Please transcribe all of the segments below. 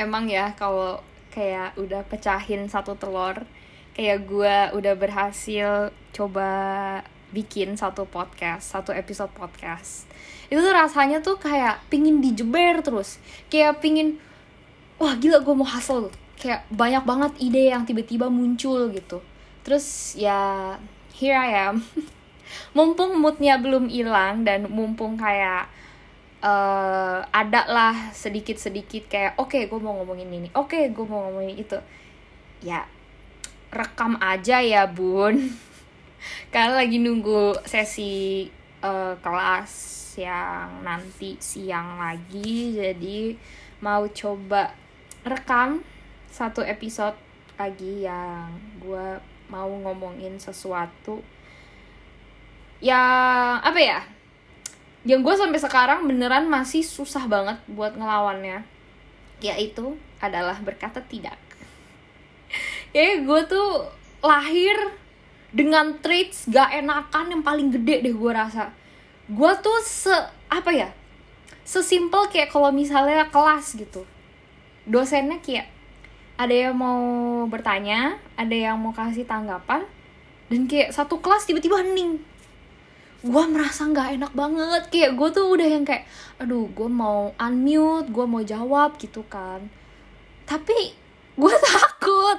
emang ya kalau kayak udah pecahin satu telur kayak gue udah berhasil coba bikin satu podcast satu episode podcast. Itu tuh rasanya tuh kayak pingin dijeber terus. Kayak pingin wah gila gue mau hustle. Kayak banyak banget ide yang tiba-tiba muncul gitu. Terus ya here I am. Mumpung moodnya belum hilang dan mumpung kayak uh, ada lah sedikit-sedikit kayak oke okay, gue mau ngomongin ini. Oke okay, gue mau ngomongin itu. Ya rekam aja ya bun. Karena lagi nunggu sesi uh, kelas yang nanti siang lagi. Jadi mau coba rekam satu episode lagi yang gue mau ngomongin sesuatu yang apa ya yang gue sampai sekarang beneran masih susah banget buat ngelawannya. Yaitu adalah berkata tidak. Ya gue tuh lahir dengan traits gak enakan yang paling gede deh gue rasa. Gue tuh se apa ya sesimpel kayak kalau misalnya kelas gitu. Dosennya kayak ada yang mau bertanya ada yang mau kasih tanggapan dan kayak satu kelas tiba-tiba hening gue merasa nggak enak banget. Kayak gue tuh udah yang kayak aduh gue mau unmute gue mau jawab gitu kan. Tapi gue takut.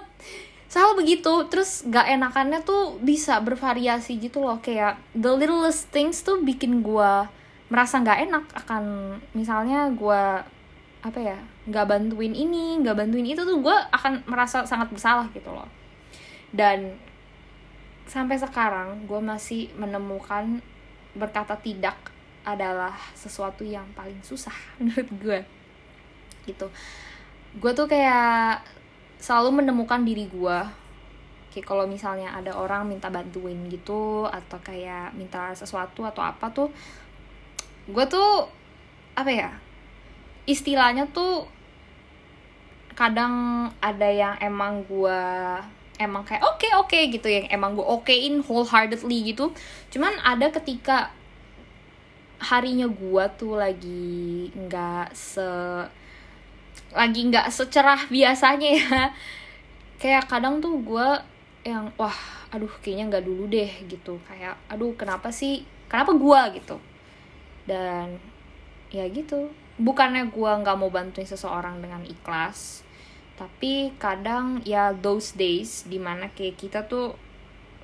Selalu begitu. Terus gak enakannya tuh bisa bervariasi gitu loh. Kayak the littlest things tuh bikin gue merasa nggak enak akan misalnya gue apa ya nggak bantuin ini nggak bantuin itu tuh gue akan merasa sangat bersalah gitu loh. Dan sampai sekarang gue masih menemukan berkata tidak adalah sesuatu yang paling susah menurut gue. Gitu. Gue tuh kayak selalu menemukan diri gue. Kayak kalau misalnya ada orang minta bantuin gitu atau kayak minta sesuatu atau apa tuh gue tuh apa ya istilahnya tuh kadang ada yang emang gue emang kayak oke okay, oke okay, gitu yang emang gue okein wholeheartedly gitu. Cuman ada ketika harinya gue tuh lagi nggak se lagi nggak secerah biasanya ya. Kayak kadang tuh gue yang wah aduh kayaknya nggak dulu deh gitu. Kayak aduh kenapa sih kenapa gue gitu. Dan ya gitu. Bukannya gue nggak mau bantuin seseorang dengan ikhlas tapi kadang ya those days di mana kayak kita tuh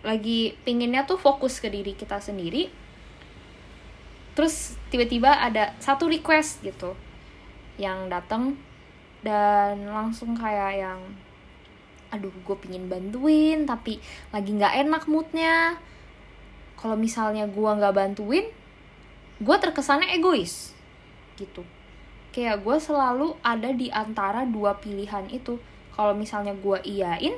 lagi pinginnya tuh fokus ke diri kita sendiri terus tiba-tiba ada satu request gitu yang datang dan langsung kayak yang aduh gue pingin bantuin tapi lagi nggak enak moodnya. Kalau misalnya gue nggak bantuin gue terkesannya egois gitu kayak gue selalu ada di antara dua pilihan itu. Kalau misalnya gue iyain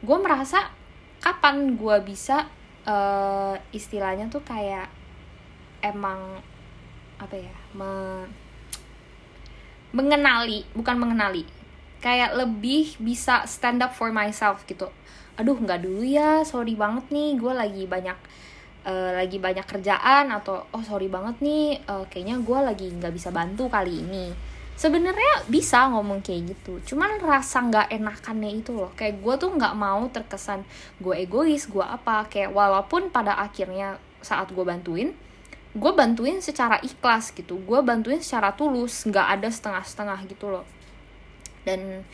gue merasa kapan gue bisa uh, istilahnya tuh kayak emang apa ya me, mengenali bukan mengenali kayak lebih bisa stand up for myself gitu. Aduh nggak dulu ya sorry banget nih gue lagi banyak uh, lagi banyak kerjaan atau oh sorry banget nih uh, kayaknya gue lagi nggak bisa bantu kali ini. Sebenarnya bisa ngomong kayak gitu cuman rasa nggak enakannya itu loh. Kayak gue tuh nggak mau terkesan gue egois gue apa. Kayak walaupun pada akhirnya saat gue bantuin gue bantuin secara ikhlas gitu. Gue bantuin secara tulus nggak ada setengah-setengah gitu loh. Dan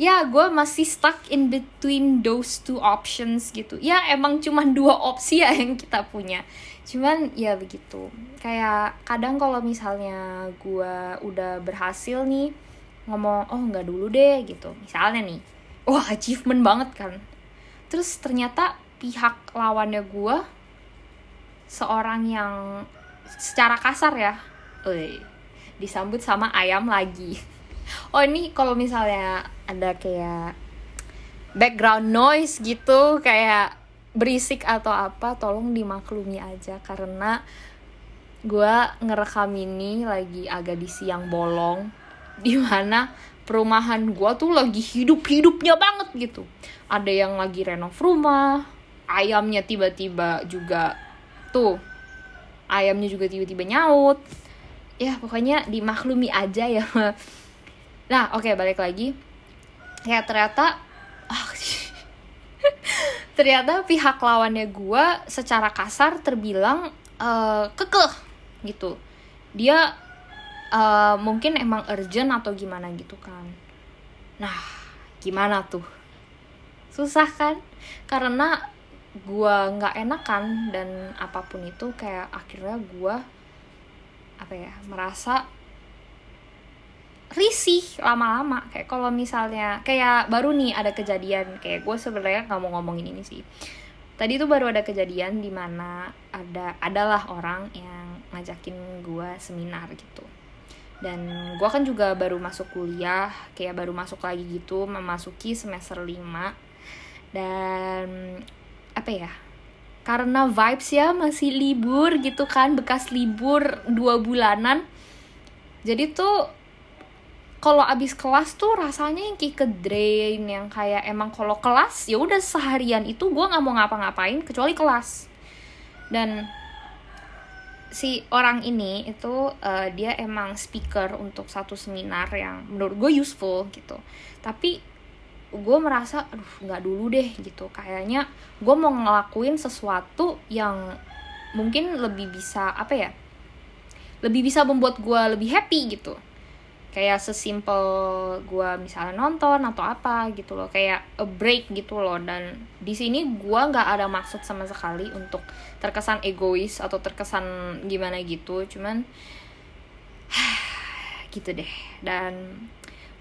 ya gue masih stuck in between those two options gitu. Ya emang cuma dua opsi ya yang kita punya. Cuman ya begitu. Kayak kadang kalau misalnya gue udah berhasil nih ngomong oh nggak dulu deh gitu. Misalnya nih wah achievement banget kan. Terus ternyata pihak lawannya gue seorang yang secara kasar ya Ui, disambut sama ayam lagi oh ini kalau misalnya ada kayak background noise gitu kayak berisik atau apa tolong dimaklumi aja. Karena gue ngerekam ini lagi agak di siang bolong di mana perumahan gue tuh lagi hidup-hidupnya banget gitu. Ada yang lagi renov rumah ayamnya tiba-tiba juga tuh ayamnya juga tiba-tiba nyaut. Ya pokoknya dimaklumi aja ya nah oke okay, balik lagi. Ya ternyata ah, ternyata pihak lawannya gue secara kasar terbilang uh, kekeh gitu. Dia uh, mungkin emang urgent atau gimana gitu kan. Nah gimana tuh? Susah kan? Karena gue nggak enakan dan apa pun itu kayak akhirnya gue apa ya merasa risih lama-lama. Kayak kalau misalnya kayak baru nih ada kejadian kayak gue sebenarnya nggak mau ngomongin ini sih. Tadi tuh baru ada kejadian di mana ada adalah orang yang ngajakin gue seminar gitu. Dan gue kan juga baru masuk kuliah kayak baru masuk lagi gitu memasuki semester 5 dan apa ya karena vibes ya masih libur gitu kan bekas libur dua bulanan. Jadi tuh kalau abis kelas tuh rasanya yang kayak ke drain yang kayak emang kalau kelas ya udah seharian itu gue nggak mau ngapa-ngapain kecuali kelas. Dan si orang ini itu uh, dia emang speaker untuk satu seminar yang menurut gue useful gitu. Tapi gue merasa aduh nggak dulu deh gitu. Kayaknya gue mau ngelakuin sesuatu yang mungkin lebih bisa apa ya lebih bisa membuat gue lebih happy gitu kayak sesimpel gue misalnya nonton atau apa gitu loh kayak a break gitu loh. Dan di sini gue nggak ada maksud sama sekali untuk terkesan egois atau terkesan gimana gitu. Cuman gitu deh. Dan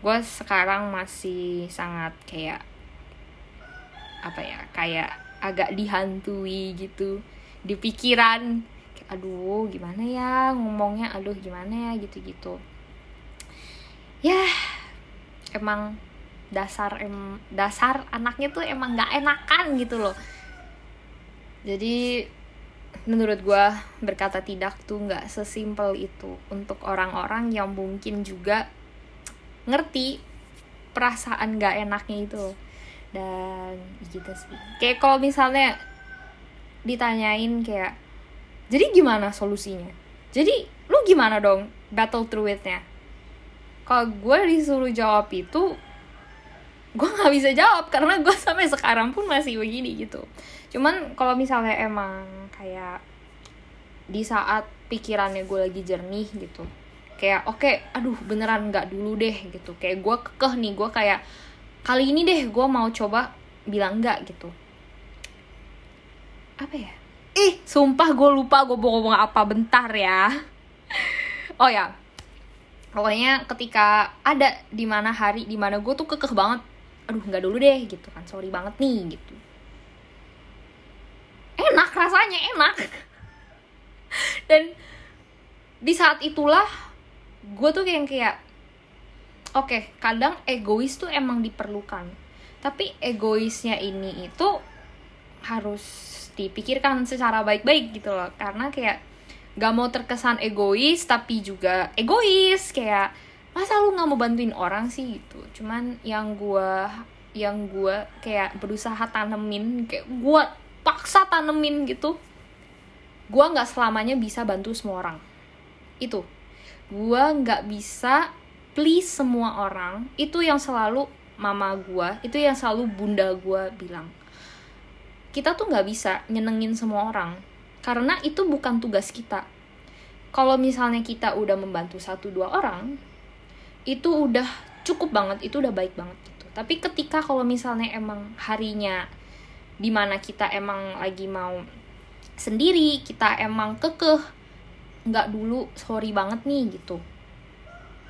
gue sekarang masih sangat kayak apa ya kayak agak dihantui gitu di pikiran. Aduh gimana ya ngomongnya? Aduh gimana ya? Gitu gitu ya emang dasar em dasar anaknya tuh emang nggak enakan gitu loh. Jadi menurut gue berkata tidak tuh nggak sesimpel itu. Untuk orang-orang yang mungkin juga ngerti perasaan nggak enaknya itu dan gitu sih. Kayak kalau misalnya ditanyain kayak jadi gimana solusinya? Jadi lu gimana dong battle through itnya kalau gue disuruh jawab itu gue nggak bisa jawab karena gue sampai sekarang pun masih begini gitu. Cuman kalau misalnya emang kayak di saat pikirannya gue lagi jernih gitu kayak oke okay, aduh beneran nggak dulu deh gitu. Kayak gue kekeh nih gue kayak kali ini deh gue mau coba bilang enggak gitu. Apa ya? Ih sumpah gue lupa gue mau ngomong apa bentar ya. Oh ya pokoknya ketika ada di mana hari di mana gue tuh kekeh banget. Aduh nggak dulu deh gitu kan. Sorry banget nih gitu. Enak rasanya enak. Dan di saat itulah gue tuh kayak kayak oke okay, kadang egois tuh emang diperlukan. Tapi egoisnya ini itu harus dipikirkan secara baik-baik gitu loh. Karena kayak gak mau terkesan egois tapi juga egois. Kayak masa lu nggak mau bantuin orang sih? Gitu. Cuman yang gue yang gue kayak berusaha tanemin kayak gue paksa tanemin gitu gue nggak selamanya bisa bantu semua orang. Itu. Gue nggak bisa please semua orang. Itu yang selalu mama gue itu yang selalu bunda gue bilang. Kita tuh nggak bisa nyenengin semua orang karena itu bukan tugas kita. Kalau misalnya kita udah membantu satu dua orang itu udah cukup banget itu udah baik banget gitu. Tapi ketika kalau misalnya emang harinya di mana kita emang lagi mau sendiri kita emang kekeh nggak dulu sorry banget nih gitu.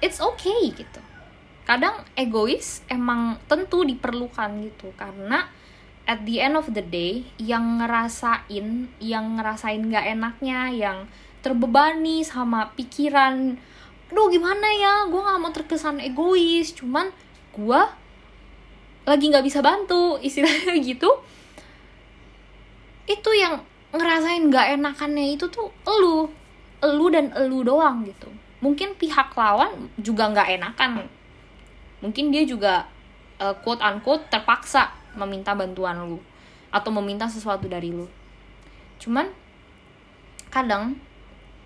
It's okay gitu. Kadang egois emang tentu diperlukan gitu karena at the end of the day yang ngerasain yang ngerasain nggak enaknya yang terbebani sama pikiran aduh gimana ya? Gue nggak mau terkesan egois. Cuman gue lagi nggak bisa bantu istilahnya gitu. Itu yang ngerasain nggak enakannya itu tuh elu elu dan elu doang gitu. Mungkin pihak lawan juga nggak enakan. Mungkin dia juga uh, quote unquote terpaksa meminta bantuan lu atau meminta sesuatu dari lu. Cuman kadang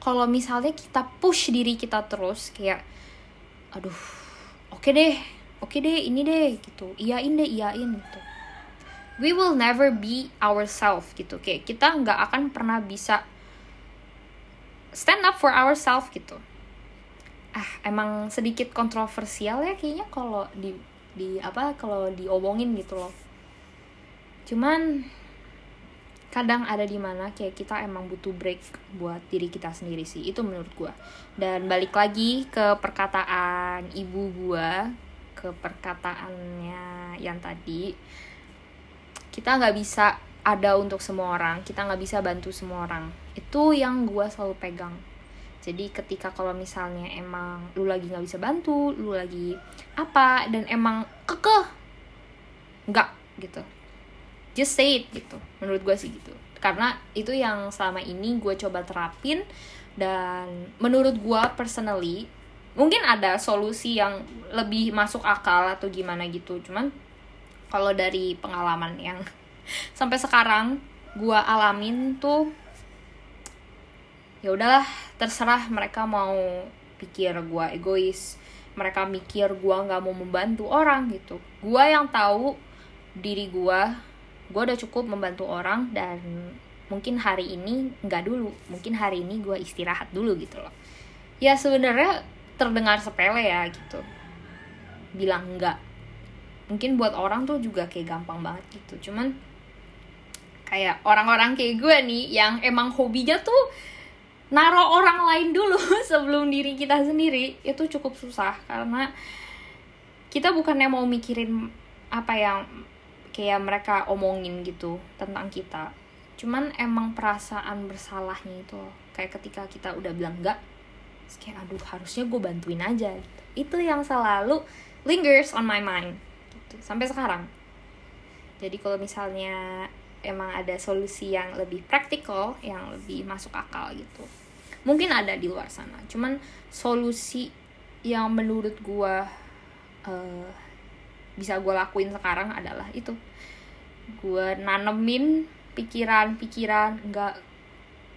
kalau misalnya kita push diri kita terus kayak aduh oke oke deh oke deh ini deh gitu. Iyain deh iyain gitu. We will never be ourselves gitu. Kayak kita nggak akan pernah bisa stand up for ourselves gitu. Ah emang sedikit kontroversial ya kayaknya kalau di di apa kalau diomongin gitu loh cuman kadang ada di mana kayak kita emang butuh break buat diri kita sendiri sih itu menurut gue dan balik lagi ke perkataan ibu gue ke perkataannya yang tadi kita nggak bisa ada untuk semua orang kita nggak bisa bantu semua orang. Itu yang gue selalu pegang. Jadi ketika kalau misalnya emang lu lagi nggak bisa bantu lu lagi apa dan emang kekeh nggak gitu just say it gitu. Menurut gue sih gitu. Karena itu yang selama ini gue coba terapin dan menurut gue personally mungkin ada solusi yang lebih masuk akal atau gimana gitu. Cuman kalau dari pengalaman yang sampai sekarang gue alamin tuh ya udahlah terserah mereka mau pikir gue egois mereka mikir gue nggak mau membantu orang gitu. Gue yang tahu diri gue gue udah cukup membantu orang dan mungkin hari ini nggak dulu mungkin hari ini gue istirahat dulu gitu loh. Ya sebenarnya terdengar sepele ya gitu. Bilang enggak mungkin buat orang tuh juga kayak gampang banget gitu. Cuman kayak orang-orang kayak gue nih yang emang hobinya tuh naro orang lain dulu sebelum diri kita sendiri itu cukup susah. Karena kita bukannya mau mikirin apa yang kayak mereka omongin gitu tentang kita. Cuman emang perasaan bersalahnya itu kayak ketika kita udah bilang enggak kayak aduh harusnya gue bantuin aja. Itu yang selalu lingers on my mind gitu. Sampai sekarang. Jadi kalau misalnya emang ada solusi yang lebih praktikal yang lebih masuk akal gitu mungkin ada di luar sana. Cuman solusi yang menurut gue uh, bisa gue lakuin sekarang adalah itu. Gue nanemin pikiran-pikiran nggak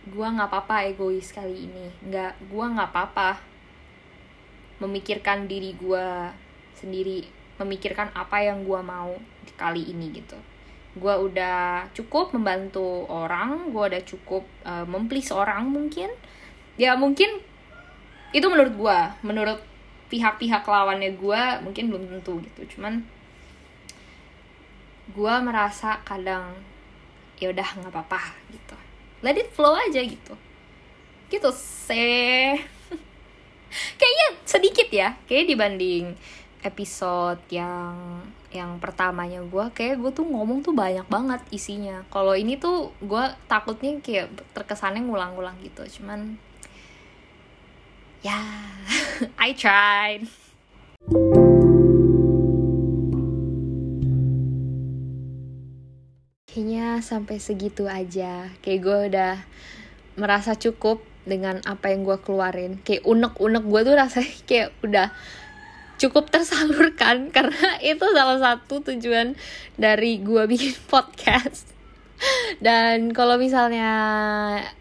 gue nggak apa-apa egois kali ini. Nggak gue nggak apa-apa memikirkan diri gue sendiri memikirkan apa yang gue mau kali ini gitu. Gue udah cukup membantu orang gue udah cukup uh, memplease orang mungkin. Ya mungkin itu menurut gue menurut pihak-pihak lawannya gue mungkin belum tentu gitu. Cuman gue merasa kadang ya udah nggak apa-apa gitu. Let it flow aja gitu. Gitu se kayaknya sedikit ya kayak dibanding episode yang yang pertamanya gue kayak gue tuh ngomong tuh banyak banget isinya. Kalau ini tuh gue takutnya kayak terkesannya ngulang-ngulang gitu. Cuman yeah, I tried. Kayaknya sampai segitu aja. Kayak gue udah merasa cukup dengan apa yang gue keluarin. Kayak unek-unek gue tuh rasanya kayak udah cukup tersalurkan. Karena itu salah satu tujuan dari gue bikin podcast dan kalau misalnya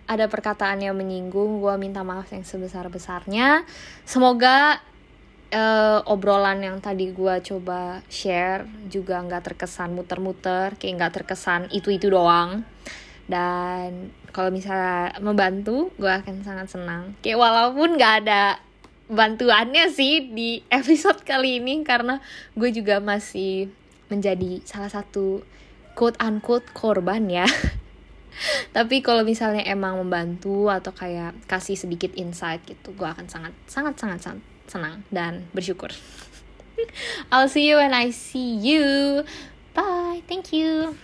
ada perkataan yang menyinggung gue minta maaf yang sebesar besarnya semoga uh, obrolan yang tadi gue coba share juga nggak terkesan muter-muter kayak nggak terkesan itu itu doang. Dan kalau misalnya membantu gue akan sangat senang. Kayak walaupun nggak ada bantuannya sih di episode kali ini karena gue juga masih menjadi salah satu quote unquote korban ya. Tapi kalau misalnya emang membantu atau kayak kasih sedikit insight gitu gue akan sangat sangat sangat sangat senang dan bersyukur. I'll see you when I see you. Bye. Thank you